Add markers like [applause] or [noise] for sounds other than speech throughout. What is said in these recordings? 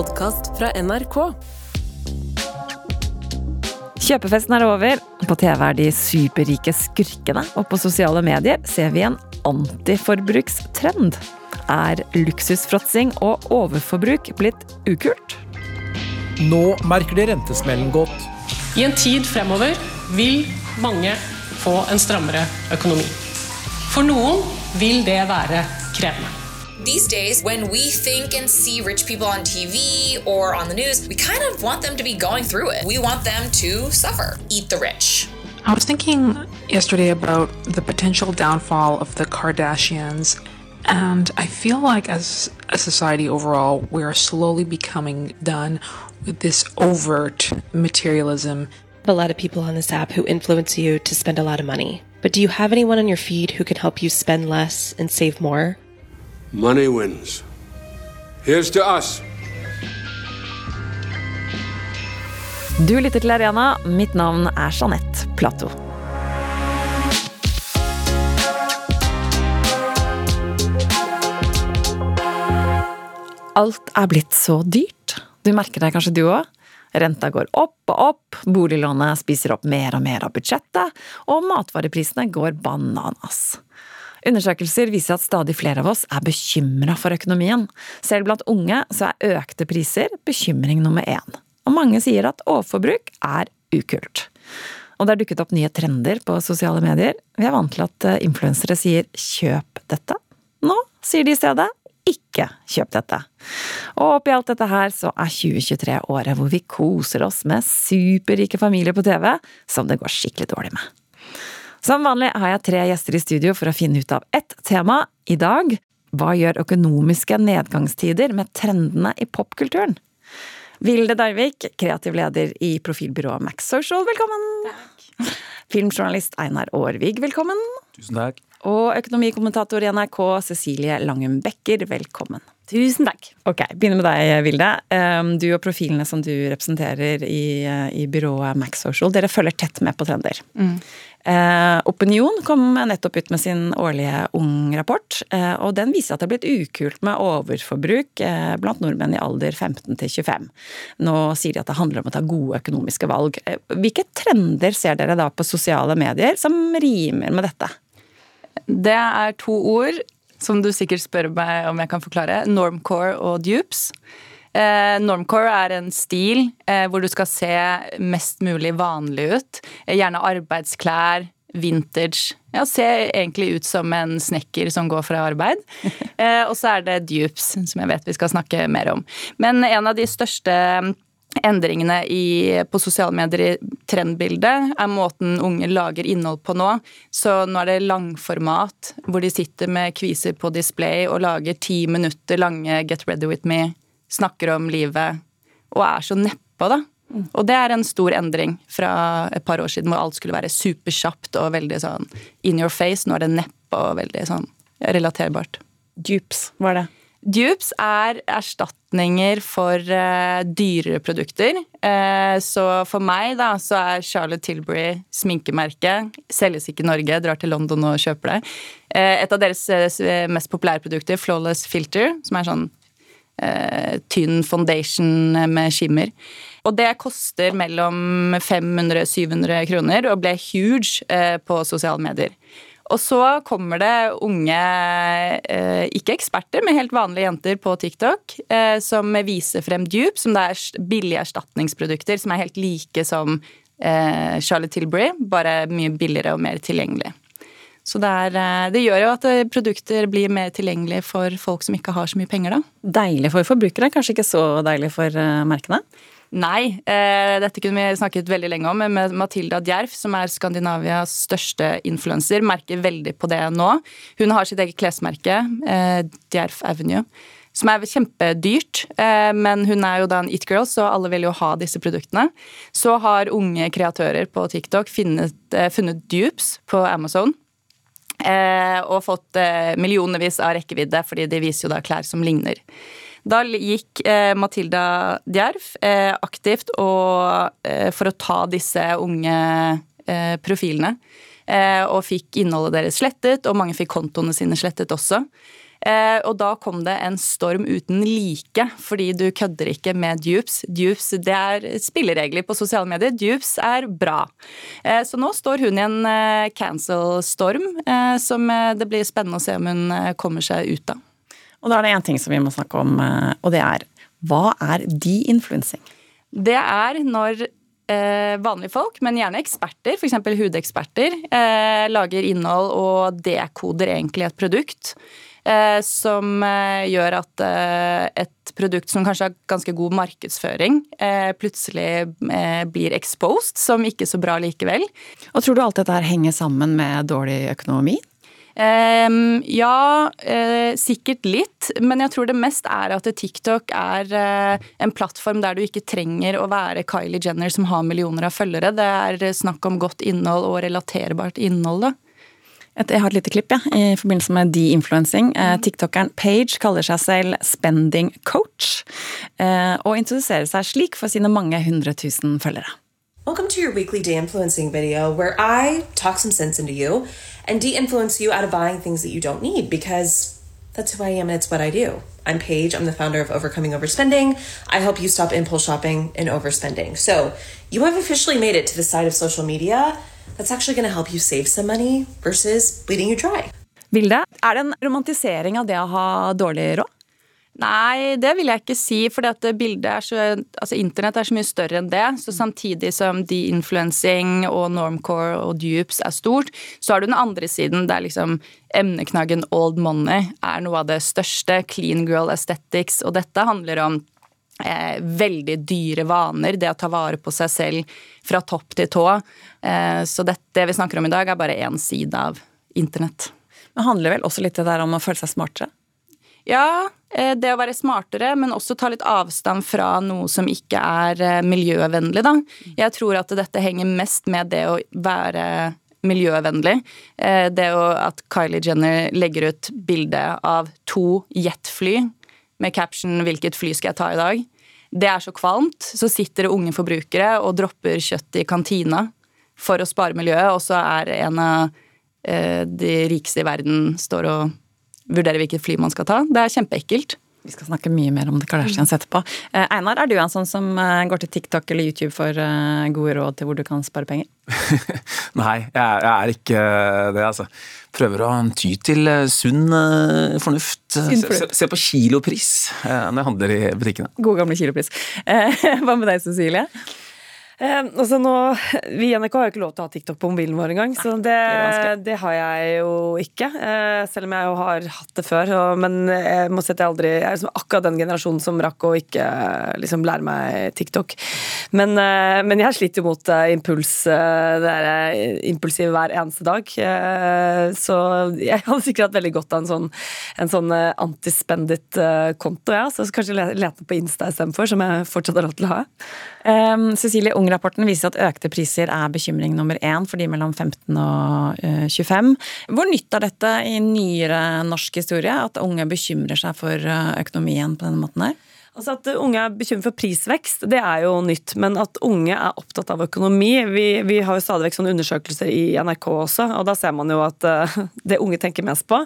podkast fra NRK. Kjøpefesten er over. På TV er de superrike skurkene, og på sosiale medier ser vi en antiforbrukstrend. Er luksusfråtsing og overforbruk blitt ukult? Nå merker de rentesmellen godt. I en tid fremover vil mange få en strammere økonomi. For noen vil det være krevende. These days, when we think and see rich people on TV or on the news, we kind of want them to be going through it. We want them to suffer, eat the rich. I was thinking yesterday about the potential downfall of the Kardashians, and I feel like as a society overall, we are slowly becoming done with this overt materialism. a lot of people on this app who influence you to spend a lot of money. But do you have anyone on your feed who can help you spend less and save more? Money wins. Here's to us. Du lytter til Arena. Mitt navn er Jeanette Platou. Alt er blitt så dyrt. Du merker det kanskje du òg? Renta går opp og opp, boliglånet spiser opp mer og mer av budsjettet, og matvareprisene går bananas. Undersøkelser viser at stadig flere av oss er bekymra for økonomien. Selv blant unge så er økte priser bekymring nummer én. Og mange sier at overforbruk er ukult. Og det er dukket opp nye trender på sosiale medier. Vi er vant til at eh, influensere sier 'kjøp dette'. Nå sier de i stedet 'ikke kjøp dette'. Og oppi alt dette her så er 2023 året hvor vi koser oss med superrike familier på TV som det går skikkelig dårlig med. Som vanlig har jeg tre gjester i studio for å finne ut av ett tema. I dag hva gjør økonomiske nedgangstider med trendene i popkulturen? Vilde Darvik, kreativ leder i profilbyrået Max Social, velkommen! Takk. Filmjournalist Einar Aarvig, velkommen! Tusen takk. Og økonomikommentator i NRK Cecilie Langum Becker, velkommen. Tusen takk. Ok, Begynner med deg, Vilde. Du og profilene som du representerer i, uh, i byrået Max Social, dere følger tett med på trender. Eh, Opinion kom nettopp ut med sin årlige Ung-rapport, eh, og den viser at det er blitt ukult med overforbruk eh, blant nordmenn i alder 15 til 25. Nå sier de at det handler om å ta gode økonomiske valg. Eh, Hvilke trender ser dere da på sosiale medier som rimer med dette? Det er to ord som du sikkert spør meg om jeg kan forklare. Normcore og dupes. Eh, normcore er en stil eh, hvor du skal se mest mulig vanlig ut. Eh, gjerne arbeidsklær, vintage. Ja, Se egentlig ut som en snekker som går fra arbeid. [laughs] Eh, og så er det dupes, som jeg vet vi skal snakke mer om. Men en av de største endringene i, på sosiale medier i trendbildet er måten unge lager innhold på nå. Så nå er det langformat, hvor de sitter med kviser på display og lager ti minutter lange Get ready with me, snakker om livet, og er så nedpå, da. Og det er en stor endring fra et par år siden hvor alt skulle være superkjapt og veldig sånn in your face. Nå er det nedpå og veldig sånn relaterbart. Dupes, hva er det? Dupes er erstatninger for uh, dyrere produkter. Uh, så for meg da, så er Charlotte Tilbury sminkemerke. Selges ikke i Norge, drar til London og kjøper det. Uh, et av deres mest populære produkter, Flawless Filter, som er sånn tynn foundation med skimmer. Og det koster mellom 500-700 kroner og ble huge på sosiale medier. Og så kommer det unge, eh, ikke eksperter, men helt vanlige jenter på TikTok eh, som viser frem dupe, som det er billige erstatningsprodukter som er helt like som eh, Charlotte Tilbury, bare mye billigere og mer tilgjengelig. Så det, er, det gjør jo at produkter blir mer tilgjengelige for folk som ikke har så mye penger, da. Deilig for forbrukere, kanskje ikke så deilig for merkene? Nei, eh, dette kunne vi snakket veldig lenge om, men Matilda Djerf, som er Skandinavias største influenser, merker veldig på det nå. Hun har sitt eget klesmerke, eh, Djerf Avenue, som er kjempedyrt, eh, men hun er jo da en it-girl, så alle vil jo ha disse produktene. Så har unge kreatører på TikTok funnet, funnet dupes på Amazon. Og fått millionervis av rekkevidde, fordi de viser jo da klær som ligner. Da gikk eh, Matilda Djerf eh, aktivt og, eh, for å ta disse unge profilene. og fikk innholdet deres slettet, og mange fikk kontoene sine slettet også. Og da kom det en storm uten like, fordi du kødder ikke med dupes. Dupes det er spilleregler på sosiale medier. Dupes er bra. Så nå står hun i en cancel-storm som det blir spennende å se om hun kommer seg ut av. Og da er det én ting som vi må snakke om, eh, og det er hva er de-influencing? Det er når eh, vanlige folk, men gjerne eksperter, f.eks. hudeksperter, eh, lager innhold og dekoder egentlig et produkt. Eh, som eh, gjør at eh, et produkt som kanskje har ganske god markedsføring, eh, plutselig blir exposed som ikke så bra likevel. Og tror du alt dette her henger sammen med dårlig økonomi? Ehm, ja, eh, sikkert litt, men jeg tror det mest er at TikTok er eh, en plattform der du ikke trenger å være Kylie Jenner som har millioner av følgere. Det er snakk om godt innhold og relaterbart innhold. da. Jeg har et lite klipp ja, i forbindelse med de-influencing. Eh, TikTokeren Page kaller seg selv spending coach, eh, og introduserer seg slik for sine mange hundre tusen følgere. Welcome to your weekly de influencing video where I talk some sense into you and de influence you out of buying things that you don't need because that's who I am and it's what I do. I'm Paige, I'm the founder of Overcoming Overspending. I help you stop impulse shopping and overspending. So, you have officially made it to the side of social media that's actually going to help you save some money versus bleeding you dry. Vilde, er det en romantisering av det å ha dårlig råd? Nei, det vil jeg ikke si. For Altså, internett er så mye større enn det. Så samtidig som de-influencing og normcore og dupes er stort, så har du den andre siden der liksom emneknaggen old money er noe av det største. Clean girl aesthetics. Og dette handler om eh, veldig dyre vaner. Det å ta vare på seg selv fra topp til tå. Eh, så dette det vi snakker om i dag, er bare én side av internett. Det handler vel også litt det der om å føle seg smartere? Ja, eh, det å være smartere, men også ta litt avstand fra noe som ikke er eh, miljøvennlig, da. Jeg tror at dette henger mest med det å være miljøvennlig. Eh, det at Kylie Jenner legger ut bilde av to jetfly med caption 'Hvilket fly skal jeg ta i dag?' Det er så kvalmt. Så sitter det unge forbrukere og dropper kjøtt i kantina for å spare miljøet, og så er en av de rikeste i verden står og vurdere hvilket fly man skal ta. Det er kjempeekkelt. Vi skal snakke mye mer om det Kardashians etterpå. Eh, Einar, er du en sånn som eh, går til TikTok eller YouTube for eh, gode råd til hvor du kan spare penger? [laughs] Nei, jeg er, jeg er, ikke det, altså. Prøver å ty til sunn fornuft. Se, se, se, på kilopris når jeg handler i butikkene. God gamle kilopris. [laughs] Hva med deg, Cecilie? Eh, altså nå, Vi i NRK har jo ikke lov til å ha TikTok på mobilen vår engang, så det, det, har jeg jo ikke. Eh, selv om jeg jo har hatt det før. Og, men jeg må si at jeg aldri Jeg er liksom akkurat den generasjonen som rakk å ikke liksom lære meg TikTok. Men, eh, men jeg sliter jo mot eh, impuls. Eh, det er impulsive impulsiv hver eneste dag. så jeg hadde sikkert hatt veldig godt av en sånn, en sånn antispendit-konto, ja. Så kanskje lete på Insta istedenfor, som jeg fortsatt har lov til å ha. Cecilie Cecilie, Ung-rapporten viser at økte priser er bekymring nummer én for de mellom 15 og uh, 25. Hvor nytt er dette i nyere norsk historie, at unge bekymrer seg for uh, økonomien på denne måten her? Altså At unge er bekymret for prisvekst, det er jo nytt. Men at unge er opptatt av økonomi Vi, vi har jo stadig vekk sånne undersøkelser i NRK også, og da ser man jo at uh, det unge tenker mest på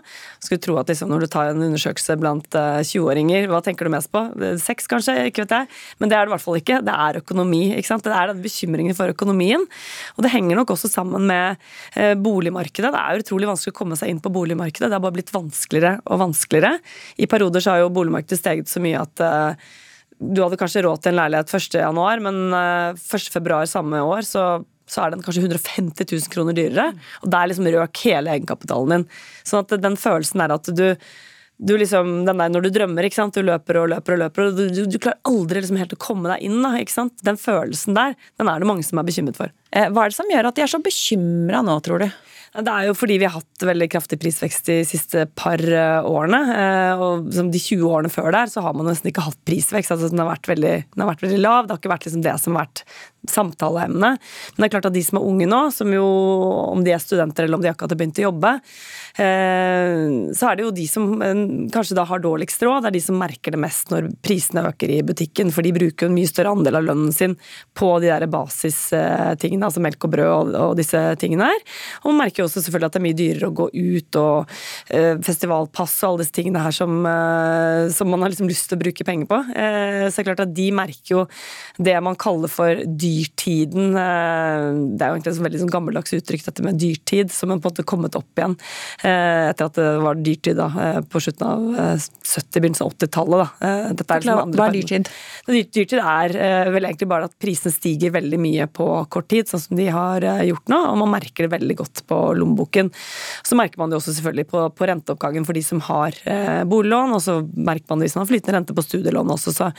Skulle tro at liksom, når du tar en undersøkelse blant uh, eh, 20-åringer, hva tenker du mest på? Sex, kanskje? Ikke vet jeg. Men det er det i hvert fall ikke. Det er økonomi. ikke sant? Det er den bekymringen for økonomien. Og det henger nok også sammen med uh, boligmarkedet. Det er jo utrolig vanskelig å komme seg inn på boligmarkedet. Det har bare blitt vanskeligere og vanskeligere. I perioder så har jo boligmarkedet steget så mye at du hadde kanskje råd til en leilighet 1.1, men 1.2 eh, samme år så, så, er den kanskje 150 000 kroner dyrere. Og der liksom røk hele egenkapitalen din. Sånn at den følelsen er at du, du liksom, den der Når du drømmer, ikke sant? du løper og løper og løper, og du, du, du klarer aldri liksom helt å komme deg inn. Da, ikke sant? Den følelsen der den er det mange som er bekymret for. Eh, hva er det som gjør at de er så bekymra nå, tror du? Det er jo fordi vi har hatt veldig kraftig prisvekst de siste par eh, årene. Eh, og som de 20 årene før der så har man nesten ikke hatt prisvekst. altså Den har vært veldig, har vært veldig lav. Det har ikke vært liksom det som har vært samtaleemnet. Men det er klart at de som er unge nå, som jo, om de er studenter eller om de akkurat har begynt å jobbe, så er det jo de som kanskje da har dårligst råd. Det er de som merker det mest når prisene øker i butikken. For de bruker jo en mye større andel av lønnen sin på de der basistingene. Tingene, altså melk og brød og, og disse tingene her. Og man merker jo også selvfølgelig at det er mye dyrere å gå ut og uh, festivalpass og alle disse tingene her som, uh, som man har liksom lyst til å bruke penger på. Uh, så det er klart at de merker jo det man kaller for dyrtiden. det er jo egentlig et veldig sånn gammeldags uttrykk, dette med dyrtid, som har på en måte kommet opp igjen etter at det var dyrtid da, på slutten av 70-, begynnelsen av 80-tallet. Liksom Hva er dyrtid? Dyrtid er vel egentlig bare at prisene stiger veldig mye på kort tid, sånn som de har gjort nå, og man merker det veldig godt på lommeboken. Så merker man det også selvfølgelig på, på renteoppgangen for de som har eh, boliglån, og så merker man det hvis man har flytende rente på studielån også. Så,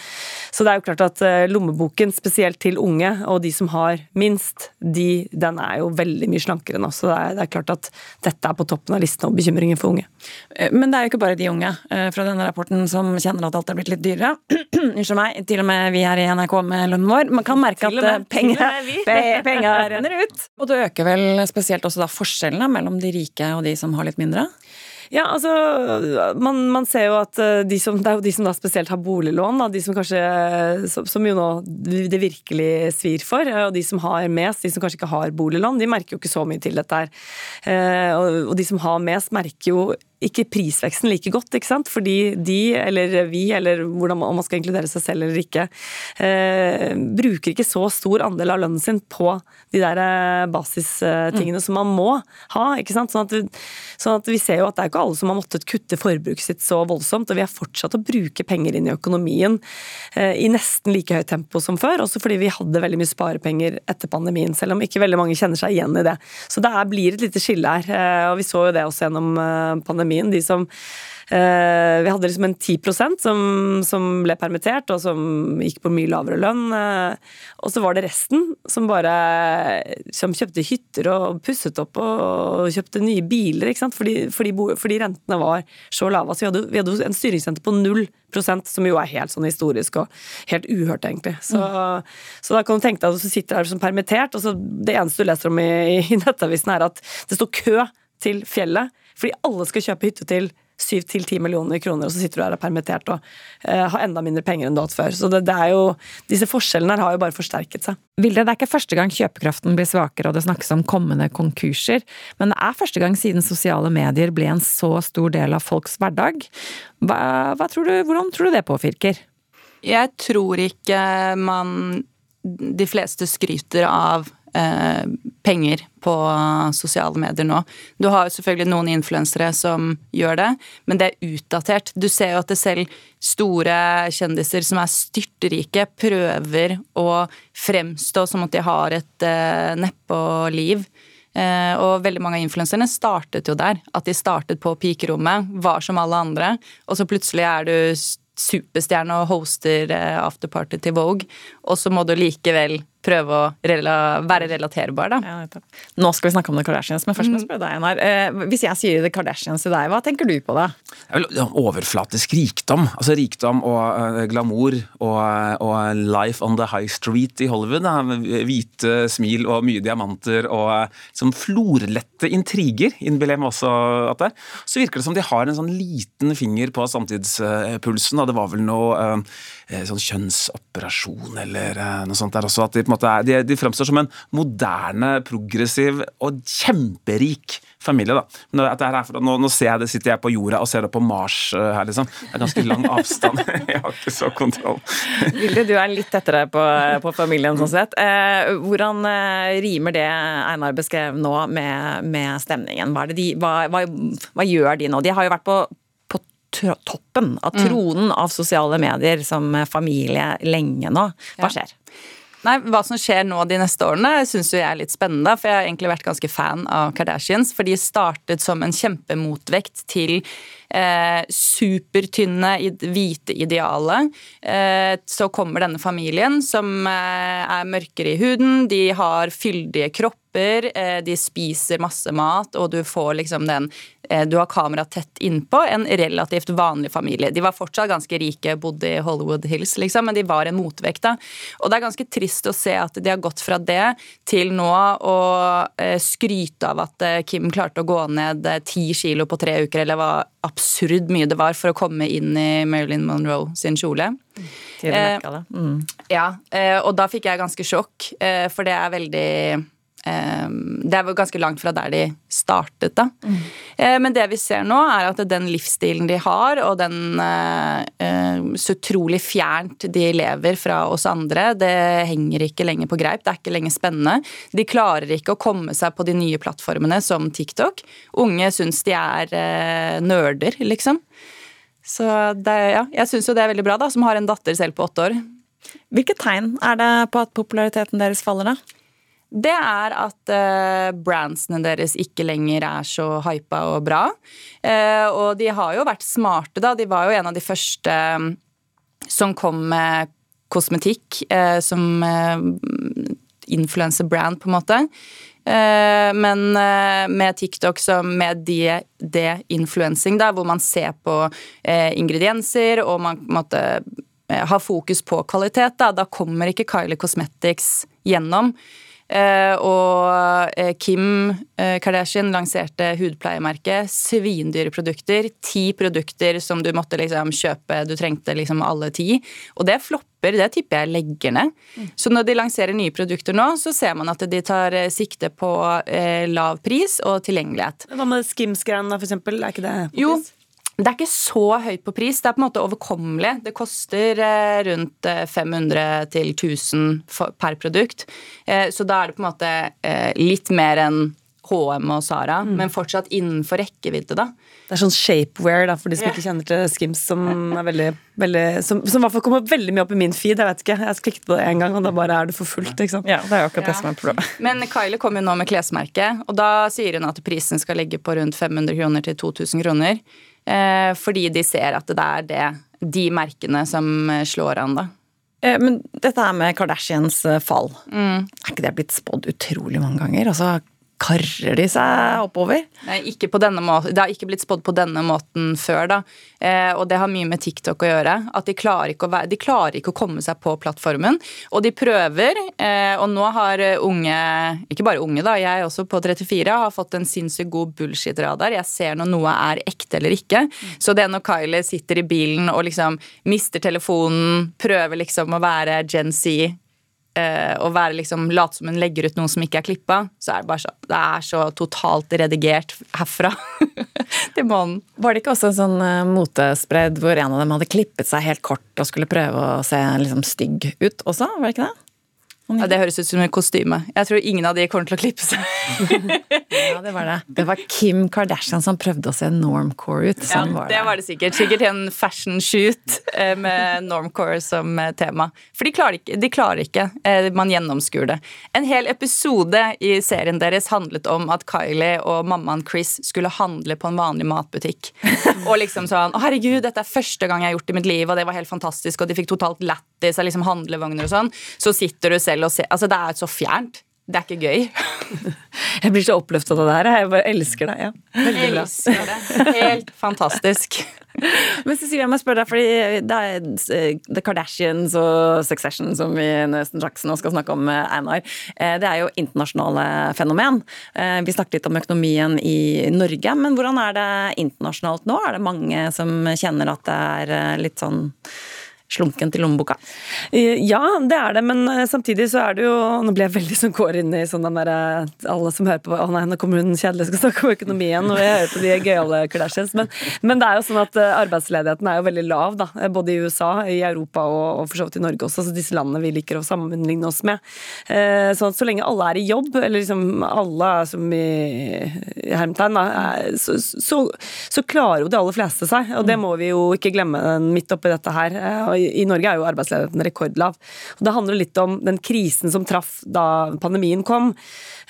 så, det er jo klart at eh, lommeboken, spesielt til unge, og de som har minst, de, den er jo veldig mye slankere nå. Så det er, det er klart at dette er på toppen av listen over bekymringer for unge. Eh, men det er jo ikke bare de unge eh, fra denne rapporten som kjenner at alt er blitt litt dyrere. [clears throat] Unnskyld meg, til og med vi her i NRK med lønnen vår. Man kan merke at penger, penger [laughs] renner ut. Og det øker vel spesielt også da forskjellene mellom de rike og de som har litt mindre? Ja, altså man, man, ser jo at eh, de som, det er jo de som da spesielt har boliglån, da, de som kanskje som, som, jo nå det virkelig svir for. Og de som har mest, de som kanskje ikke har boliglån, de merker jo ikke så mye til dette her. Eh, og, og de som har mest, merker jo ikke prisveksten like godt, ikke sant? fordi de, eller vi, eller hvordan, om man skal inkludere seg selv eller ikke, eh, bruker ikke så stor andel av lønnen sin på de der eh, basistingene mm. som man må ha. ikke sant? Sånn at, sånn at, vi ser jo at det er ikke alle som har måttet kutte forbruket sitt så voldsomt, og vi har fortsatt å bruke penger inn i økonomien eh, i nesten like høyt tempo som før, også fordi vi hadde veldig mye sparepenger etter pandemien, selv om ikke veldig mange kjenner seg igjen i det. Så det blir et lite skille her, eh, og vi så jo det også gjennom eh, pandemien pandemien. De som eh, Vi hadde liksom en 10% som, som ble permittert, og som gikk på mye lavere lønn. Eh, og så var det resten som bare som kjøpte hytter og pusset opp og kjøpte nye biler, ikke sant? Fordi, fordi, fordi rentene var så lave. Altså, vi, hadde, vi hadde en styringsrente på null som jo er helt sånn historisk og helt uhørt, egentlig. Så, mm. så da kan du tenke deg at du sitter her som permittert, og så det eneste du leser om i, i Nettavisen, er at det står kø til fjellet fordi alle skal kjøpe hytte til 7-10 millioner kroner, og så sitter du her og er permittert og uh, har enda mindre penger enn du har hatt før. Så det, det, er jo, disse forskjellene her har jo bare forsterket seg. Vilde, det er ikke første gang kjøpekraften blir svakere og det snakkes om kommende konkurser, men det er første gang siden sosiale medier ble en så stor del av folks hverdag. Hva, hva tror du, hvordan tror du det påvirker? Jeg tror ikke man De fleste skryter av Eh, penger på sosiale medier nå. Du har jo selvfølgelig noen influensere som gjør det, men det er utdatert. Du ser jo at det selv store kjendiser som er styrtrike, prøver å fremstå som at de har et uh, neppe-liv. Uh, og veldig mange av influenserne startet jo der. At de startet på pikerommet, var som alle andre, og så plutselig er du superstjerne og hoster afterparty til Vogue, og så må du likevel prøve å rela være relaterbar, da. Ja, Nå skal vi snakke om The Kardashians, men først må jeg mm. spørre deg, Einar. Eh, hvis jeg sier The Kardashians til deg, hva tenker du på da? Overflatisk rikdom. Altså rikdom og uh, glamour og, og, life on the high street i Hollywood. Da. Hvite smil og mye diamanter og sånn florlette intriger, innbiller jeg meg også at det er. Så virker det som de har en sånn liten finger på samtidspulsen. Da. Det var vel noe sånn kjønnsoperasjon eller noe sånt der også. at de på måte er, de, de fremstår som en moderne, progressiv og kjemperik familie. da. Nå, for, nå, nå, ser jeg det, sitter jeg på jorda og ser det på Mars uh, her, liksom. Det er ganske lang avstand. [laughs] jeg har ikke så kontroll. Vilde, du er litt tettere på, på familien, sånn sett. Eh, hvordan eh, rimer det Einar beskrev nå, med, med stemningen? Hva, de, hva, hva, hva, gjør de nå? De har jo vært på, på toppen av mm. tronen mm. av sosiale medier som familie lenge nå. Hva skjer? Nei, Hva som skjer nå de neste årene, syns jeg er litt spennende. For jeg har egentlig vært ganske fan av Kardashians. For de startet som en kjempemotvekt til eh, supertynne, hvite idealet. Eh, så kommer denne familien som eh, er mørkere i huden. De har fyldige kropper eh, de spiser masse mat, og du får liksom den Eh, du har kamera tett innpå en relativt vanlig familie. De var fortsatt ganske rike, bodde i Hollywood Hills, liksom, men de var en motvekt. da. Og det er ganske trist å se at de har gått fra det til nå å eh, skryte av at Kim klarte å gå ned ti kilo på tre uker, eller hva absurd mye det var for å komme inn i Marilyn Monroe sin kjole. Mm. Ja, og da fikk jeg ganske sjokk, for det er veldig eh, Det er ganske langt fra der de startet, da. Mm. Eh, men det vi ser nå, er at den livsstilen de har, og den eh, så utrolig fjernt de lever fra oss andre, det henger ikke lenger på greip. Det er ikke lenger spennende. De klarer ikke å komme seg på de nye plattformene som TikTok. Unge syns de er eh, nerder, liksom. Så det, ja, jeg syns jo det er veldig bra, da, som har en datter selv på åtte år. Hvilke tegn er det på at populariteten deres faller, da? Det er at uh, brandsene deres ikke lenger er så hypa og bra. Uh, og de har jo vært smarte, da. De var jo en av de første um, som kom med kosmetikk uh, som influencer-brand, på en måte. Men med TikTok som med de-influencing, de hvor man ser på ingredienser og man måtte har fokus på kvalitet, da, da kommer ikke Kylie Cosmetics gjennom. Uh, og uh, Kim uh, Kardashian lanserte hudpleiemerket. Svindyre produkter. Ti produkter som du måtte liksom kjøpe. Du trengte liksom alle ti. Og det flopper. Det tipper jeg legger ned. Mm. Så når de lanserer nye produkter nå, så ser man at de tar sikte på lav pris og tilgjengelighet. Hva med Skims-greiene, for eksempel? Er ikke det på jo? Det er ikke så høyt på pris. Det er på en måte overkommelig. Det koster eh, rundt 500 eh, til 1000 per produkt. Eh, så da er det på en måte litt mer enn HM og Sara, mm. men fortsatt innenfor rekkevidde, da. Det er sånn shapewear, da, for de som yeah. ikke kjenner til Skims, som er veldig, veldig som, som, i hvert fall kommer veldig mye opp i min feed. Jeg vet ikke, jeg klikket på det én gang, og da bare er det for fullt. ikke sant? Ja, det er jo akkurat ja. det som er problemet. Men Kylie kommer jo nå med klesmerket, og da sier hun at prisen skal ligge på rundt 500 kroner til 2000 kroner. Eh, fordi de ser at det er det, de merkene som slår an, da. Eh, men dette her med Kardashians eh, fall, mm. er ikke det blitt spådd utrolig mange ganger? Altså, karrer de seg oppover? Nei, ikke på denne måten. Det har ikke blitt spådd på denne måten før, da. Eh, og det har mye med TikTok å gjøre. At de klarer ikke å, være, de klarer ikke å komme seg på plattformen. Og de prøver, eh, og nå har unge, ikke bare unge, da, jeg også på 34, har fått en sinnssykt god bullshit-radar. Jeg ser når noe er ekte eller ikke. Så det når Kylie sitter i bilen og liksom mister telefonen, prøver liksom å være Gen Z eh, å være liksom, late som hun legger ut noe som ikke er klippa, så er det bare så Det er så totalt redigert herfra [laughs] til månen. Var det ikke også en sånn uh, motespredd hvor en av dem hadde klippet seg helt kort og skulle prøve å se liksom, stygg ut også? Var det ikke det? Ja, Det høres ut som et kostyme. Jeg tror ingen av de kommer til å klippe seg. [laughs] ja, Det var det. Det var Kim Kardashian som prøvde å se normcore ut. Sånn ja, var det. det var det sikkert. Sikkert en fashion shoot eh, med normcore som eh, tema. For de klarer ikke. De klarer ikke. Eh, man gjennomskuer det. En hel episode i serien deres handlet om at Kylie og mammaen Chris skulle handle på en vanlig matbutikk. [laughs] Og liksom sånn Å, herregud, dette er første gang jeg har gjort det i mitt liv, og det var helt fantastisk, og de fikk totalt lættis av liksom handlevogner og sånn. Så sitter du selv selv og se Altså, det er så fjernt. Det er ikke gøy. [laughs] jeg blir så oppløftet av det her. Jeg bare elsker det. Ja. Veldig bra. Elsker det. Helt [laughs] fantastisk. Men Cecilie, jeg må spørre deg, fordi det er eh, The Kardashians og Succession som vi nesten nå skal snakke om, med Einar. Eh, det er jo internasjonale fenomen. Vi snakket litt om økonomien i Norge, men hvordan er det internasjonalt nå? Er det mange som kjenner at det er litt sånn slunken til lommeboka? Eh, ja, det er det, men eh, samtidig så er det jo Nå blir jeg veldig sånn går inn i sånn den derre eh, Alle som hører på Å nei, nå kommer hun kjedelig skal snakke om økonomien, og jeg hører på de gøyale Kardashians. Men, men, det er jo sånn at arbeidsledigheten er jo veldig lav, da. Både i USA, i Europa og, og for så vidt i Norge også. Så disse landene vi liker å sammenligne oss med. Sånn at så lenge alle er i jobb, eller liksom alle som i, i hermetegn, så, så, så, klarer jo de aller fleste seg. Og det må vi jo ikke glemme midt oppi dette her. Og i Norge er jo arbeidsledigheten rekordlav. Og Det handler litt om den krisen som traff da pandemien kom.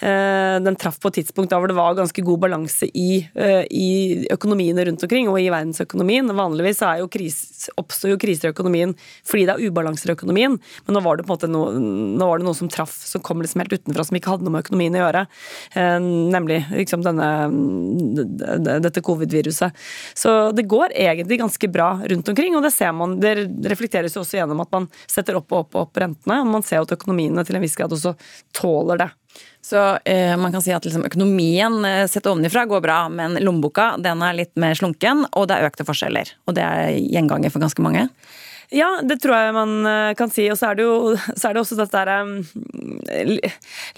Eh, den traff på et tidspunkt da hvor det var ganske god balanse i, eh, i økonomiene rundt omkring, og i verdensøkonomien. Vanligvis jo kris, oppstår jo kriser i økonomien fordi det er ubalanser i økonomien, men nå var det på en måte noe, nå var det noe som traff, som kom liksom helt utenfra, som ikke hadde noe med økonomien å gjøre. Eh, nemlig liksom denne, dette covid-viruset. Så det går egentlig ganske bra rundt omkring, og det ser man. Det reflekteres jo også gjennom at man setter opp og opp og opp rentene, og man ser at økonomiene til en viss grad også tåler det. Så eh, man kan si at liksom, økonomien eh, sett ovenifra går bra, men lommeboka den er litt mer slunken, og det er økte forskjeller. Og det er gjenganger for ganske mange. Ja, det tror jeg man eh, kan si. Og så er det jo så er det også dette der, um,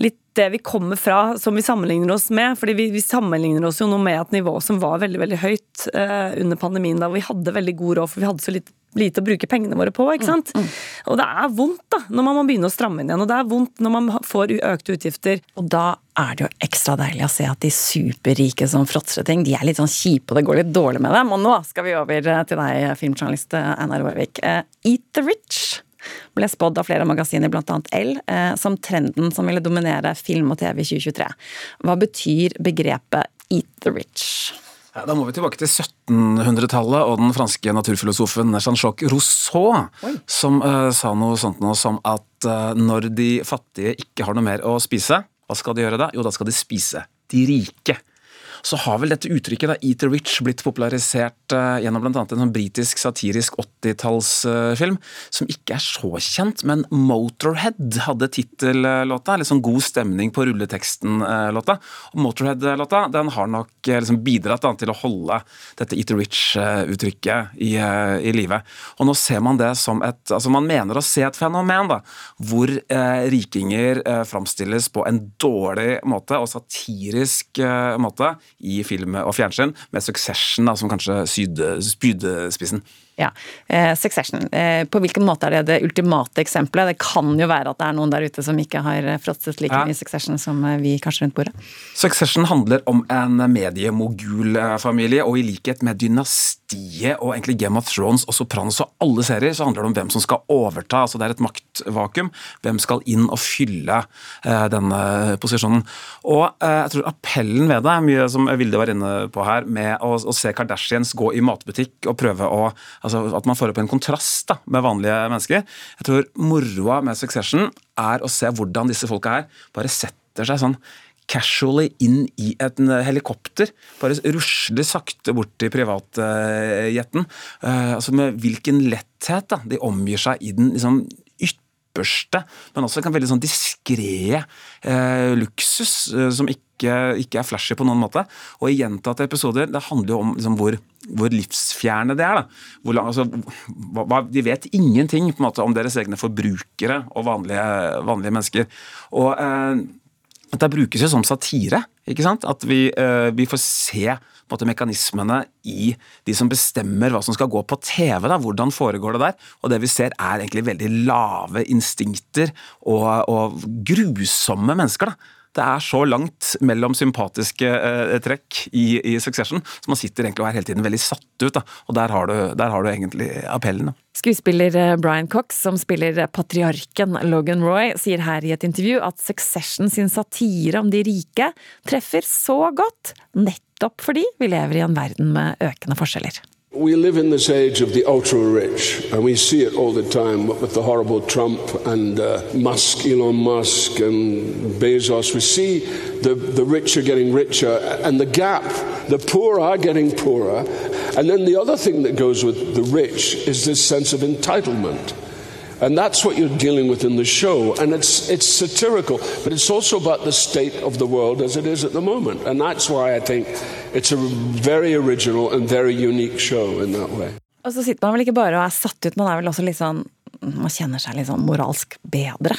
litt det vi kommer fra, som vi sammenligner oss med. fordi vi, vi sammenligner oss jo nå med et nivå som var veldig veldig høyt eh, under pandemien, da vi hadde veldig god råd, for vi hadde så lite, lite å bruke pengene våre på. ikke sant? Og det er vondt da, når man må begynne å stramme inn igjen, og det er vondt når man får økte utgifter. Og da er det jo ekstra deilig å se at de superrike som fråtser ting, de er litt sånn kjipe, og det går litt dårlig med dem. Og nå skal vi over eh, til deg, filmjournalist eh, Einar Aarvik. Eh, Eat the Rich ble spådd av flere magasiner, bl.a. L, eh, som trenden som ville dominere film og TV i 2023. Hva betyr begrepet eat the rich? Ja, Da må vi tilbake til 1700-tallet og den franske naturfilosofen Jean-Jacques Rousseau, som uh, sa noe sånt noe som at uh, når de fattige ikke har noe mer å spise, hva skal de gjøre da? Jo, da skal de spise de rike. Så har vel dette uttrykket da, 'eat the rich' blitt popularisert uh, gjennom bl.a. en sånn britisk satirisk 80-tallsfilm, som ikke er så kjent, men 'Motorhead' hadde tittellåta. Litt sånn god stemning på rulleteksten-låta. Motorhead-låta den har nok eh, liksom bidratt da, til å holde dette 'eat the rich'-uttrykket i, eh, i live. Og nå ser man det som et altså Man mener å se et fenomen da, hvor rikinger framstilles på en dårlig måte og satirisk måte i film og fjernsyn, med Succession da, som kanskje spydspissen. Ja, eh, Succession. Eh, på hvilken måte er det det ultimate eksempelet? Det kan jo være at det er noen der ute som ikke har eh, fråtset like Ja. mye Succession som eh, vi kanskje rundt bordet. Succession handler om en mediemogulfamilie, og i likhet med Dynastiet og egentlig Game of Thrones og Sopranos og alle serier, så handler det om hvem som skal overta. altså Det er et maktvakuum. Hvem skal inn og fylle eh, denne posisjonen. Og eh, jeg tror appellen ved det er mye som Vilde var inne på her, med å, å se Kardashians gå i matbutikk og prøve å altså At man får opp en kontrast da, med vanlige mennesker. Jeg tror moroa med Succession er å se hvordan disse folka her bare setter seg sånn casually inn i et helikopter. Bare rusler sakte bort til privatjetten. Uh, altså med hvilken letthet da, de omgir seg i den liksom, ypperste, men også en veldig sånn diskré eh, luksus, eh, som ikke, ikke er flashy på noen måte. Og i gjentatte episoder, det handler jo om liksom, hvor, hvor livsfjerne det er. Hvor, altså, hva, de vet ingenting måte om deres egne forbrukere og vanlige, vanlige mennesker. Og eh, dette brukes jo som satire. ikke sant? At vi, uh, vi får se på måte, mekanismene i de som bestemmer hva som skal gå på TV. da, Hvordan foregår det der? Og det vi ser er egentlig veldig lave instinkter og, og grusomme mennesker. da. Det er så langt mellom sympatiske eh, trekk i, i Succession, så man sitter egentlig og er hele tiden veldig satt ut. da, Og der har du, der har du egentlig appellen. da. Skuespiller eh, Brian Cox, som spiller eh, patriarken Logan Roy, sier her i et intervju at Succession sin satire om de rike treffer så godt, nettopp fordi vi lever i en verden med økende forskjeller. We live in this age of the ultra rich, and we see it all the time with the horrible Trump and uh, Musk, Elon Musk, and Bezos. We see the, the rich are getting richer, and the gap, the poor are getting poorer. And then the other thing that goes with the rich is this sense of entitlement. And that's what you're dealing with in the show. And it's, it's satirical, but it's also about the state of the world as it is at the moment. And that's why I think it's a very original and very unique show in that way. Og så sitter man vel ikke bare og er satt ut, man er vel også litt sånn Man kjenner seg litt sånn moralsk bedre,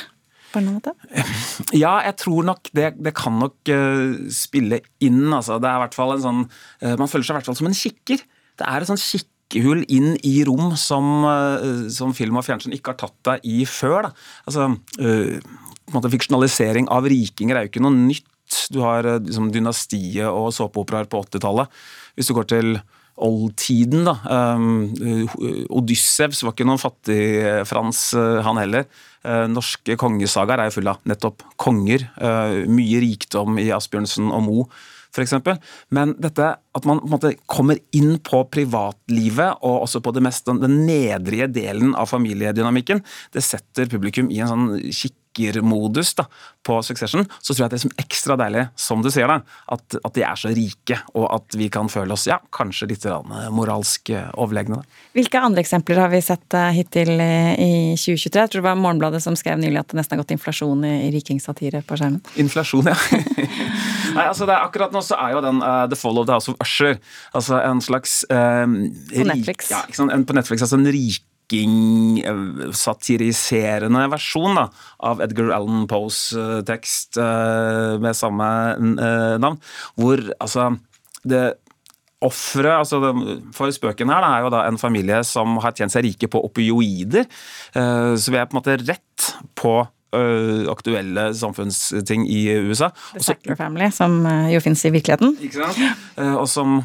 på en måte? [laughs] Ja, jeg tror nok det, det kan nok eh, spille inn. Altså. Det er i hvert fall en sånn eh, Man føler seg i hvert fall som en kikker. Det er et sånn kikkehull inn i rom som, eh, som film og fjernsyn ikke har tatt deg i før. Da. Altså, måte Fiksjonalisering av rikinger er jo ikke noe nytt. Du har eh, liksom, dynastiet og såpeoperaer på 80-tallet. Hvis du går til oldtiden, da. Um, Odyssevs var ikke noen fattig-Frans, han heller. Norske kongesagaer er jo full av nettopp konger. Mye rikdom i Asbjørnsen og Mo, f.eks. Men dette at man på en måte kommer inn på privatlivet, og også på det mest, den, nedrige delen av familiedynamikken, det setter publikum i en sånn kikkermodus da, på Succession. Så tror jeg at det er ekstra deilig, som du sier, da, at, at de er så rike, og at vi kan føle oss ja, kanskje litt grann moralsk eh, overlegne. Da. Hvilke andre eksempler har vi sett eh, hittil i i 2023? Jeg tror det var Morgenbladet som skrev nylig at det nesten har gått inflasjon i, i rikingsatire på skjermen. Inflasjon, ja. [laughs] Nei, altså det er Akkurat nå så er jo den uh, The Fall of the House of Usher altså en slags um, På Netflix. Ja, sant? En, på Netflix, altså en rik riking-satiriserende versjon da, av Edgar Allan Poes uh, tekst uh, med samme eh, navn, hvor altså det Offeret altså for spøken her da, er jo da en familie som har tjent seg rike på opioider. Eh, Så vi er på en måte rett på eh, aktuelle samfunnsting i USA. The Sackler Family, som eh, jo fins i virkeligheten. Ikke sant? Eh, Og som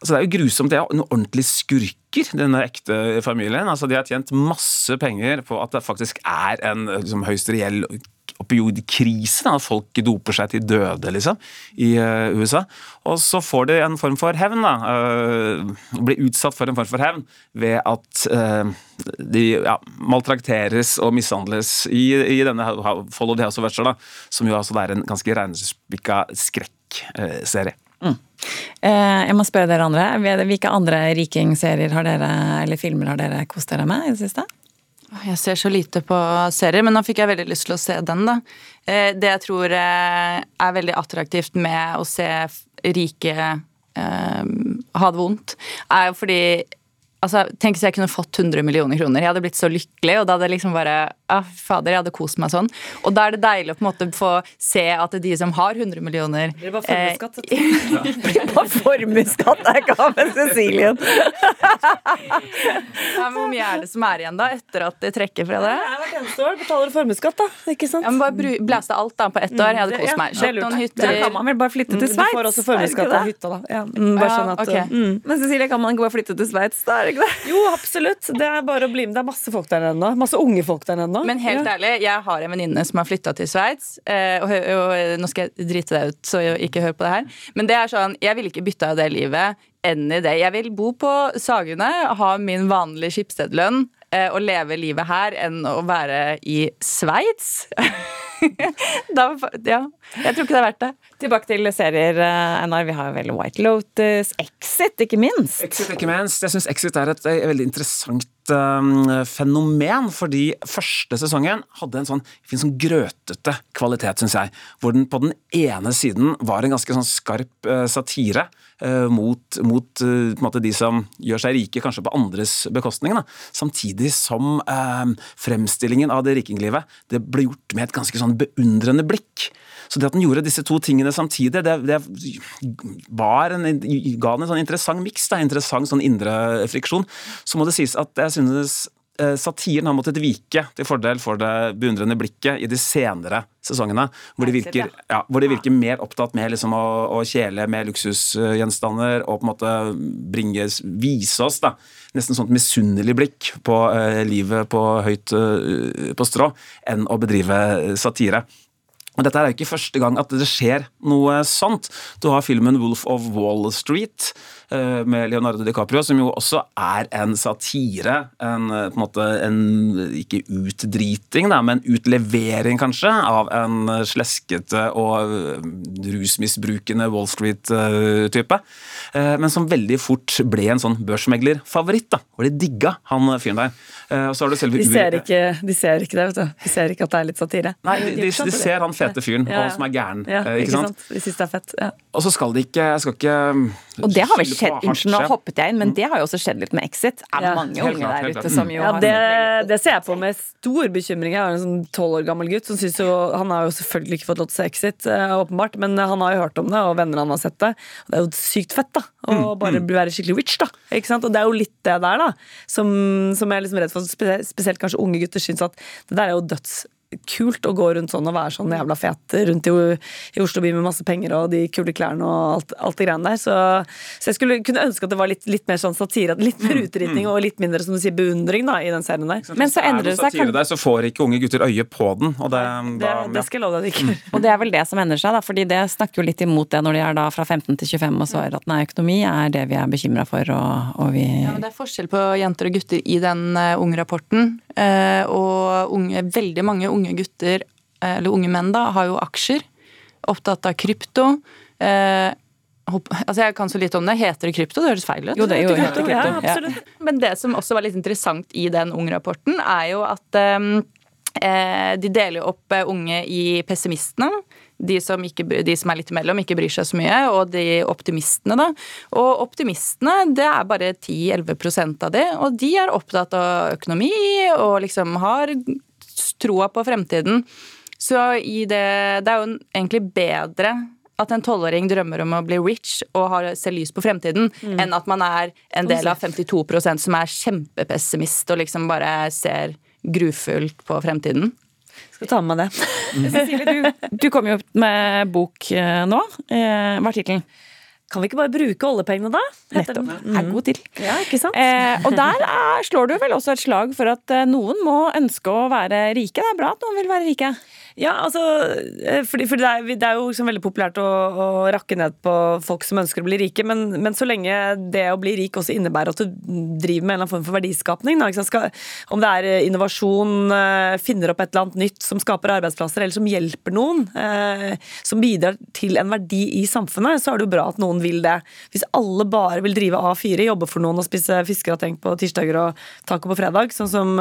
Altså Det er jo grusomt. Det er noen ordentlige skurker, denne ekte familien. Altså De har tjent masse penger på at det faktisk er en liksom, høyst reell opioidkrise. At folk doper seg til døde, liksom, i eh, USA. Og så får de en form for hevn. da, uh, Blir utsatt for en form for hevn ved at uh, de ja, maltrakteres og mishandles i, i denne Follow the House of Usher, som jo altså er en ganske reinspikka skrekkserie. Eh, jeg må spørre dere andre. Hvilke andre rikingserier har dere, eller filmer har dere kost dere med i det siste? Jeg ser så lite på serier, men nå fikk jeg veldig lyst til å se den, da. Eh, Det jeg tror eh, er veldig attraktivt med å se rike eh, ha det vondt, er jo fordi Altså, Tenk hvis jeg kunne fått 100 millioner kroner. Jeg hadde blitt så lykkelig. og da hadde jeg liksom bare, ah, fader, jeg hadde kost meg sånn. Og da er det deilig å på en måte få se at de som har 100 millioner [laughs] Det blir bare formuesskatt. På formuesskatt er gaven Cecilien! [laughs] ja, men Hvor mye er det som er igjen da, etter at de trekker fra det? Hvert eneste år betaler du formuesskatt, da. Ikke sant? Ja, men Bare blæste alt da på ett år. Jeg hadde det- kost meg. Kjøpt noen Da hytter. kan man vel bare flytte til Mm, Sveits? Du får også formuesskatt av hytta, da. Ja, mm, bare sånn at ok. mm. Men Cecilie, kan man ikke bare flytte til Sveits, da? Er det ikke det? Jo, absolutt. Det er bare å bli med. Det er masse folk der ennå. Masse unge folk der ennå. Men helt Ja. ærlig, jeg har en venninne som har flytta til Sveits. eh, Og, og nå skal jeg drite deg ut, så ikke hør på det her. Men det er sånn, jeg ville ikke bytta av det livet enn i det. Jeg vil bo på Sagene, ha min vanlige skipsstedlønn eh, og leve livet her enn å være i Sveits. [laughs] da, ja, jeg tror ikke det er verdt det. Tilbake til serier, eh, Einar. Vi har vel White Lotus, Exit, ikke minst. Exit, ikke minst. Jeg syns Exit er et, eh, veldig interessant eh, fenomen, fordi første sesongen hadde en sånn en sånn grøtete kvalitet, syns jeg. Hvor den på den ene siden var en ganske sånn skarp eh, satire eh, mot, mot eh, måte de som gjør seg rike, kanskje på andres bekostning. Da. Samtidig som eh, fremstillingen av det rikinglivet det ble gjort med et ganske sånn beundrende blikk. Så det at den gjorde disse to tingene samtidig, det, det en, ga den en sånn interessant miks, en interessant sånn indre friksjon. Så må det sies at jeg synes eh, satiren har måttet vike til fordel for det beundrende blikket i de senere sesongene, hvor de virker, ja, hvor de virker mer opptatt med liksom å, å kjele med luksusgjenstander og på en måte bringes, vise oss da, nesten sånt misunnelig blikk på eh, livet på høyt eh, på strå, enn å bedrive satire. Og dette er jo ikke første gang at det skjer noe sånt. Du har filmen 'Wolf of Wall Street' med Leonardo DiCaprio, som jo også er en satire. En, eh, på en måte en ikke utdriting, da, men utlevering, kanskje, av en sleskete og eh, rusmisbrukende Wall Street-type. Eh, Men som veldig fort ble en sånn børsmeglerfavoritt. Hvor de digga han fyren der. Eh, Og så har du selve De ser, ikke, de ser ikke det, vet du. De ser ikke at det er litt satire. Nei, de, de, de ser han fete fyren Ja, ja. og som er gæren. Ja, ikke, ikke sant? De syns det er fett. Ja. Og så skal de ikke Jeg skal ikke Og det har vel skjedd, unnskyld, nå hoppet jeg inn, men det har jo også skjedd litt med Exit. Er Ja, mange unge klart, der ute som jo Ja, har det, det ser jeg på med stor bekymring. Jeg har en sånn tolv år gammel gutt som syns jo Han har jo selvfølgelig ikke fått lov til å se Exit, eh, åpenbart, men han har jo hørt om det, og venner han har sett det. Og det er jo sykt fett, da. Å bare bli- være skikkelig witch, da. Ikke sant? Og det er jo litt det der, da, som, som jeg er liksom redd for. Spesielt, spesielt kanskje unge gutter syns at det der er jo dødskult å gå rundt sånn og være sånn jævla fet rundt i, i Oslo by med masse penger og de kule klærne og alt, alt det greiene der. Så, så jeg skulle kunne ønske at det var litt, litt mer sånn satire, litt mer utritning og litt mindre som du sier, beundring da, i den serien der. Men så Er endrer det det seg satire kanskje der, så får ikke unge gutter øye på den. Og det, Det, da, det skal jeg love deg ikke. Og det er vel det som endrer seg, da, fordi det snakker jo litt imot det når de er da fra 15 til 25 og svarer at nei, økonomi er det vi er bekymra for, og, og vi Ja, men det er forskjell på jenter og gutter i den uh, unge rapporten. Eh, og unge, veldig mange unge gutter, eh, eller unge menn, da, har jo aksjer. Opptatt av krypto. Eh, hopp- altså Jeg kan så litt om det. Heter det krypto? Det høres feil ut. Jo, det er jo heter krypto. Ja, absolutt. Men det som også var litt interessant i den unge-rapporten, er jo at eh, eh, de deler opp eh, unge i pessimistene. De som, ikke, de som, er litt imellom, ikke bryr seg så mye, og de optimistene, da. Og optimistene, det er bare 10-11% av de, og de er opptatt av økonomi og liksom har troa på fremtiden. Så i det Det er jo egentlig bedre at en tolvåring drømmer om å bli rich og har, ser lys på fremtiden, mm. enn at man er en del av 52% som er kjempepessimist og liksom bare ser grufullt på fremtiden. Skal ta med meg det. [laughs] Cecilie, du, du kom jo opp med bok eh, nå. Eh, hva er tittelen? Kan vi ikke bare bruke oljepengene, da? Nettopp. Er god til. Ja, ikke sant? Eh, og der er, slår du vel også et slag for at eh, noen må ønske å være rike. Det er bra at noen vil være rike. Ja, altså, eh, fordi, fordi det, er, det, er, jo liksom veldig populært å, å, rakke ned på folk som ønsker å bli rike, men, men, så lenge det å bli rik også innebærer at du driver med en eller annen form for verdiskapning, da, Skal, om det er eh, innovasjon, eh, finner opp et eller annet nytt som skaper arbeidsplasser, eller som hjelper noen, eh, som bidrar til en verdi i samfunnet, så er det jo bra at noen vil det. Hvis alle bare vil drive A4, jobbe for noen og spise fiskerateng på tirsdager og taco på fredag, sånn som,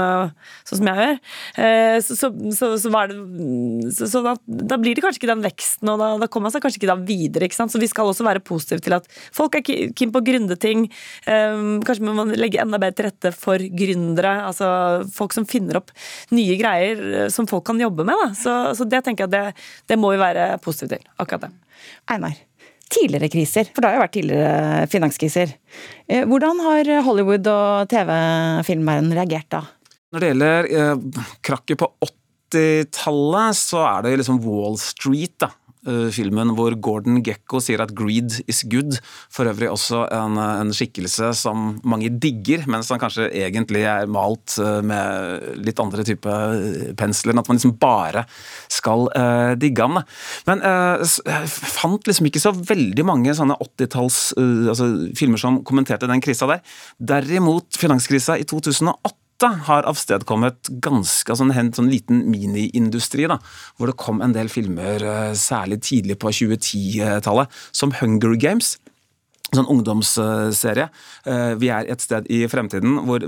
sånn som jeg gjør, eh, så, så, så, så hva er det så, så da, da, blir det kanskje ikke den veksten, og da, da kommer man seg kanskje ikke da videre. ikke sant? Så vi skal også være positive til at folk er keen på å gründe ting. Um, kanskje må man legge enda bedre til rette for gründere. Altså folk som finner opp nye greier eh, som folk kan jobbe med. Da. Så, så det tenker jeg det, det må vi være positive til. Akkurat det. Einar tidligere kriser, for det har jo vært tidligere finanskriser. Eh, hvordan har Hollywood og TV-filmverdenen reagert da? Når det gjelder eh, krakket på 80 80-tallet så er det liksom Wall Street, da. Eh, filmen hvor Gordon Gekko sier at 'greed is good'. For øvrig også en, en skikkelse som mange digger, mens han kanskje egentlig er malt eh, med litt andre type eh, pensler. Enn at man liksom bare skal uh, digge ham. Men uh, jeg fant liksom ikke så veldig mange sånne 80-talls uh, altså, filmer som kommenterte den krisa der. Derimot finanskrisa i 2008 har avstedkommet ganske altså en sånn liten miniindustri, da, hvor det kom en del filmer, eh, særlig tidlig på 2010-tallet, som Hunger Games. Sånn ungdomsserie. Eh, vi er et sted i fremtiden hvor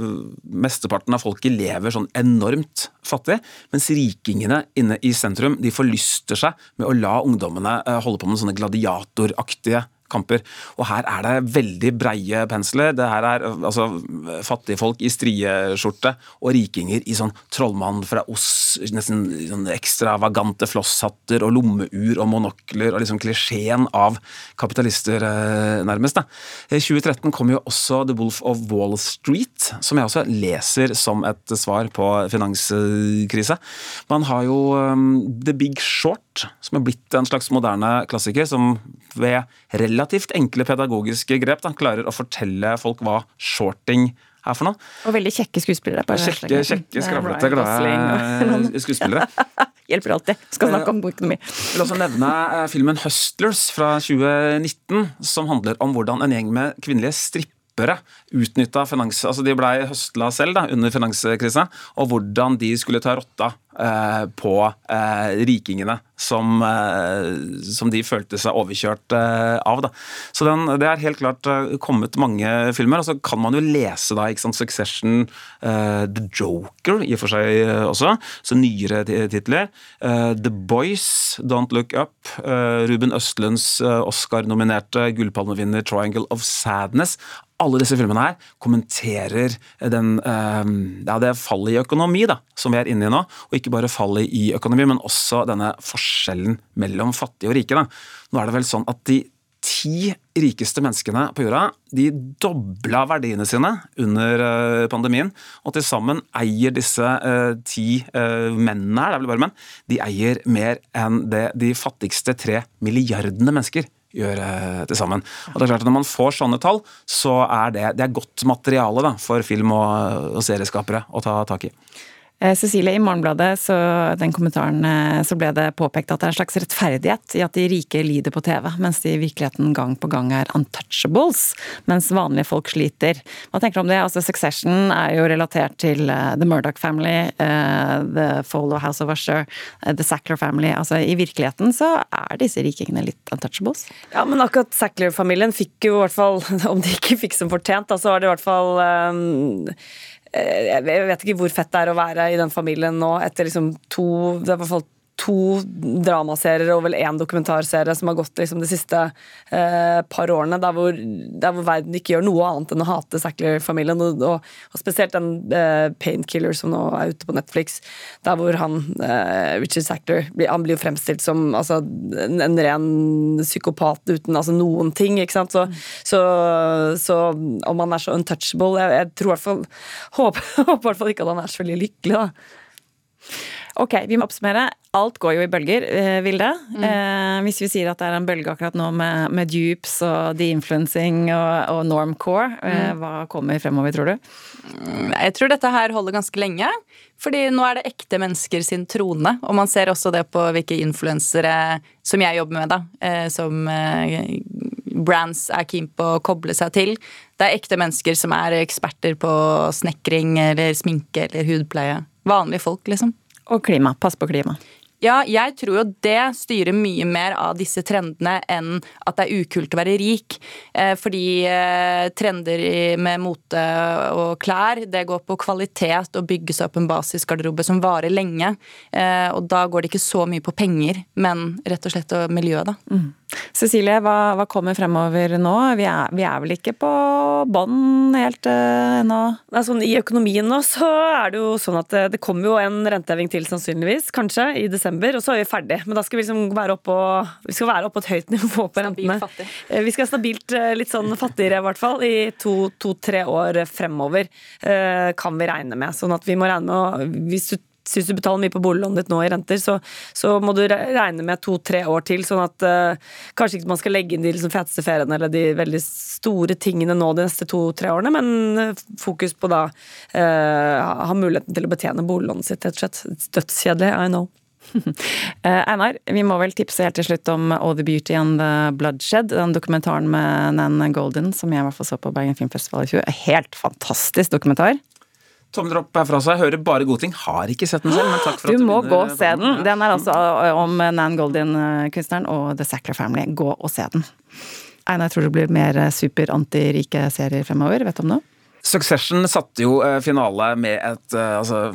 mesteparten av folket lever sånn enormt fattig, mens rikingene inne i sentrum de forlyster seg med å la ungdommene eh, holde på med sånne gladiatoraktige kamper. Og her er det veldig breie pensler. Det her er altså, fattigfolk i strieskjorte og rikinger i sånn trollmann fra Oss, nesten sånn ekstravagante flosshatter og lommeur og monokler og liksom klisjeen av kapitalister, eh, nærmest. Da. I 2013 kom jo også The Wolf of Wall Street, som jeg også leser som et svar på finanskrise. Man har jo um, The Big Short, som er blitt en slags moderne klassiker, som ved relativt enkle pedagogiske grep da, klarer å fortelle folk hva shorting er for noe. Og veldig kjekke skuespillere. på Kjekke, kjekke skravlete, glade [laughs] skuespillere. [laughs] Hjelper alltid. Skal snakke om økonomi. Jeg vil også nevne eh, filmen 'Hustlers' fra 2019, som handler om hvordan en gjeng med kvinnelige strippere utnytta finans... Altså de blei høstla selv da, under finanskrisa, og hvordan de skulle ta rotta Eh, på eh, rikingene som, eh, som, de følte seg overkjørt av. Da. Så den, Det er helt klart kommet mange filmer. og Så kan man jo lese da, sant, Succession, The Joker i og for seg også, så nyere titler. The Boys, Don't Look Up, Ruben Østlunds Oscar-nominerte gullpalmevinner Triangle of Sadness alle disse filmene her kommenterer den, ja, det fallet i økonomi da, som vi er inne i nå. Og ikke bare fallet i økonomi, men også denne forskjellen mellom fattige og rike. Da. Nå er det vel sånn at de ti rikeste menneskene på jorda de dobla verdiene sine under eh, pandemien. Og til sammen eier disse uh, ti uh, mennene her, det er vel bare menn, de eier mer enn det de fattigste tre milliardene mennesker gjør uh, til sammen. Og det er klart at Når man får sånne tall, så er det, det er godt materiale da, for film- og, og serieskapere å ta tak i. Eh, Cecilie, i Morgenbladet, så den kommentaren, eh, så ble det påpekt at det er en slags rettferdighet i at de rike lider på TV, mens de i virkeligheten gang på gang er untouchables, mens vanlige folk sliter. Hva tenker du om det? Altså, Succession er jo relatert til uh, The Murdoch Family, uh, The Fall of House of Usher, uh, The Sackler Family. Altså, I virkeligheten så er disse rikingene litt untouchables. Ja, men akkurat Sackler-familien fikk jo i hvert fall, [laughs] om de ikke fikk som fortjent, da, så var det i hvert fall um jeg vet ikke hvor fett det er å være i den familien nå etter liksom to Det er i to dramaserier og vel én dokumentarserie som har gått liksom de siste eh, par årene, der hvor, der hvor, verden ikke gjør noe annet enn å hate Sackler-familien. Og, og, og, spesielt den eh, Painkiller som nå er ute på Netflix, der hvor han eh, Richard Sackler han blir jo fremstilt som altså, en, en, ren psykopat uten altså, noen ting. ikke sant? Så, så, så om han er så untouchable Jeg, jeg tror i hvert fall håper, [laughs] håper i hvert fall ikke at han er så veldig lykkelig, da. Ok, vi må oppsummere. Alt går jo i bølger, eh, Vilde. Mm. Eh, hvis vi sier at det er en bølge akkurat nå med, med dupes og de-influencing og, og normcore, eh, mm. hva kommer fremover, tror du? Mm, jeg tror dette her holder ganske lenge. Fordi nå er det ekte mennesker sin trone. Og man ser også det på hvilke influensere som jeg jobber med, da. Eh, som eh, brands er keen på å koble seg til. Det er ekte mennesker som er eksperter på snekring eller sminke eller hudpleie. Vanlige folk, liksom. Og klima. Pass på klima. Ja, jeg tror jo det styrer mye mer av disse trendene enn at det er ukult å være rik. Eh, fordi eh, trender med mote og klær, det går på kvalitet og bygge seg opp en basisgarderobe som varer lenge. Eh, og da går det ikke så mye på penger, men rett og slett miljøet, da. Mm. Cecilie, hva, hva, kommer fremover nå? Vi er, vi er vel ikke på bånn helt uh, ennå? Sånn, I økonomien nå så er det jo sånn at det, det kommer jo en renteheving til sannsynligvis, kanskje, i desember og så er vi ferdig. Men da skal vi liksom være oppe vi skal være oppe på et høyt nivå på rentene. Fattig. vi skal stabilt eh, litt sånn fattigere, i hvert fall. I to-tre to, år fremover eh, kan vi regne med. Sånn at vi må regne med å Hvis du hvis du betaler mye på boliglånet ditt nå i renter, så, så må du regne med to-tre år til. Sånn at uh, kanskje ikke man skal legge inn de liksom, feteste feriene eller de veldig store tingene nå de neste to-tre årene, men fokus på da uh, ha muligheten til å betjene boliglånet sitt, rett og slett. Dødskjedelig, I know. [laughs] Eh, Einar, vi må vel tipse helt til slutt om All the Beauty and the Bloodshed. Den dokumentaren med Nan Golden som jeg i hvert fall så på Bergen Filmfestival i fjor. Helt fantastisk dokumentar. Tommel opp herfra seg. Hører bare gode ting. Har ikke sett den selv, men takk for du at du må gå og se den. Den er altså om Nan Goldin-kunstneren og The Sackler Family. Gå og se den. Einar, tror du det blir mer super antirike serier fremover? Vet du om noe? Succession satte jo eh, finale med et eh, Altså,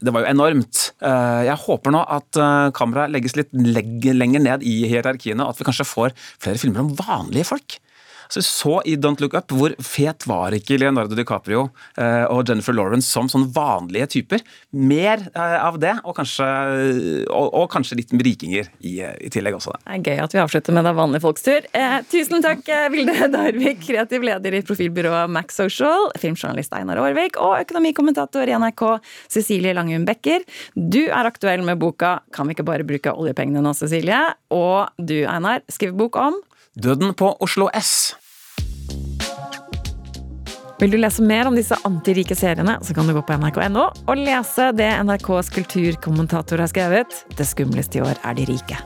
det var jo enormt. Eh, jeg håper nå at kameraet legges litt lenger ned i hierarkiene, og at vi kanskje får flere filmer om vanlige folk. Så vi så i Don't Look Up hvor fet var ikke Leonardo DiCaprio eh, og Jennifer Lawrence som sånn vanlige typer. Mer eh, av det, og kanskje, og, og kanskje litt rikinger i, i, tillegg også. Det er gøy at vi avslutter med det vanlige folks tur. Eh, tusen takk, eh, Vilde [laughs] Darvik, kreativ leder i profilbyrået Max Social, filmjournalist Einar Aarvik og økonomikommentator i NRK Cecilie Langum Becker. Du er aktuell med boka Kan vi ikke bare bruke oljepengene nå, Cecilie? Og du, Einar, skriver bok om Døden på Oslo S. Vil du lese mer om disse antirike seriene, så kan du gå på nrk.no og lese det NRKs kulturkommentator har skrevet. Det skumleste i år er de rike.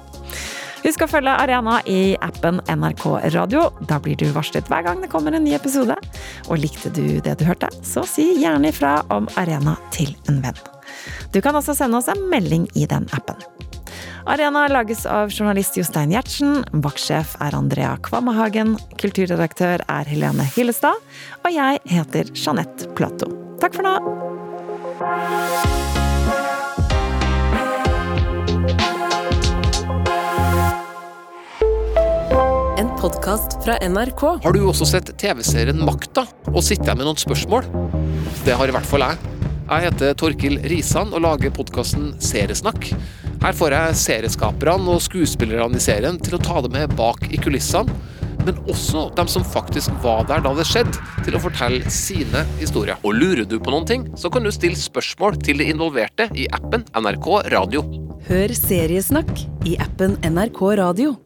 Husk å følge Arena i appen NRK Radio. Da blir du varslet hver gang det kommer en ny episode. Og likte du det du hørte, så si gjerne ifra om Arena til en venn. Du kan også sende oss en melding i den appen. Arena lages av journalist Jostein Gjertsen. Vaktsjef er Andrea Kvammehagen. Kulturredaktør er Helene Hillestad. Og jeg heter Jeanette Plato. Takk for nå! En podkast fra NRK. Har du også sett TV-serien Makta og sitter jeg med noen spørsmål? Det har i hvert fall jeg. Jeg heter Torkil Risan og lager podkasten Seriesnakk. Her får jeg serieskaperne og skuespillerne i serien til å ta det med bak i kulissene, men også dem som faktisk var der da det skjedde, til å fortelle sine historier. Og lurer du på noen ting, så kan du stille spørsmål til de involverte i appen NRK Radio. Hør Seriesnakk i appen NRK Radio.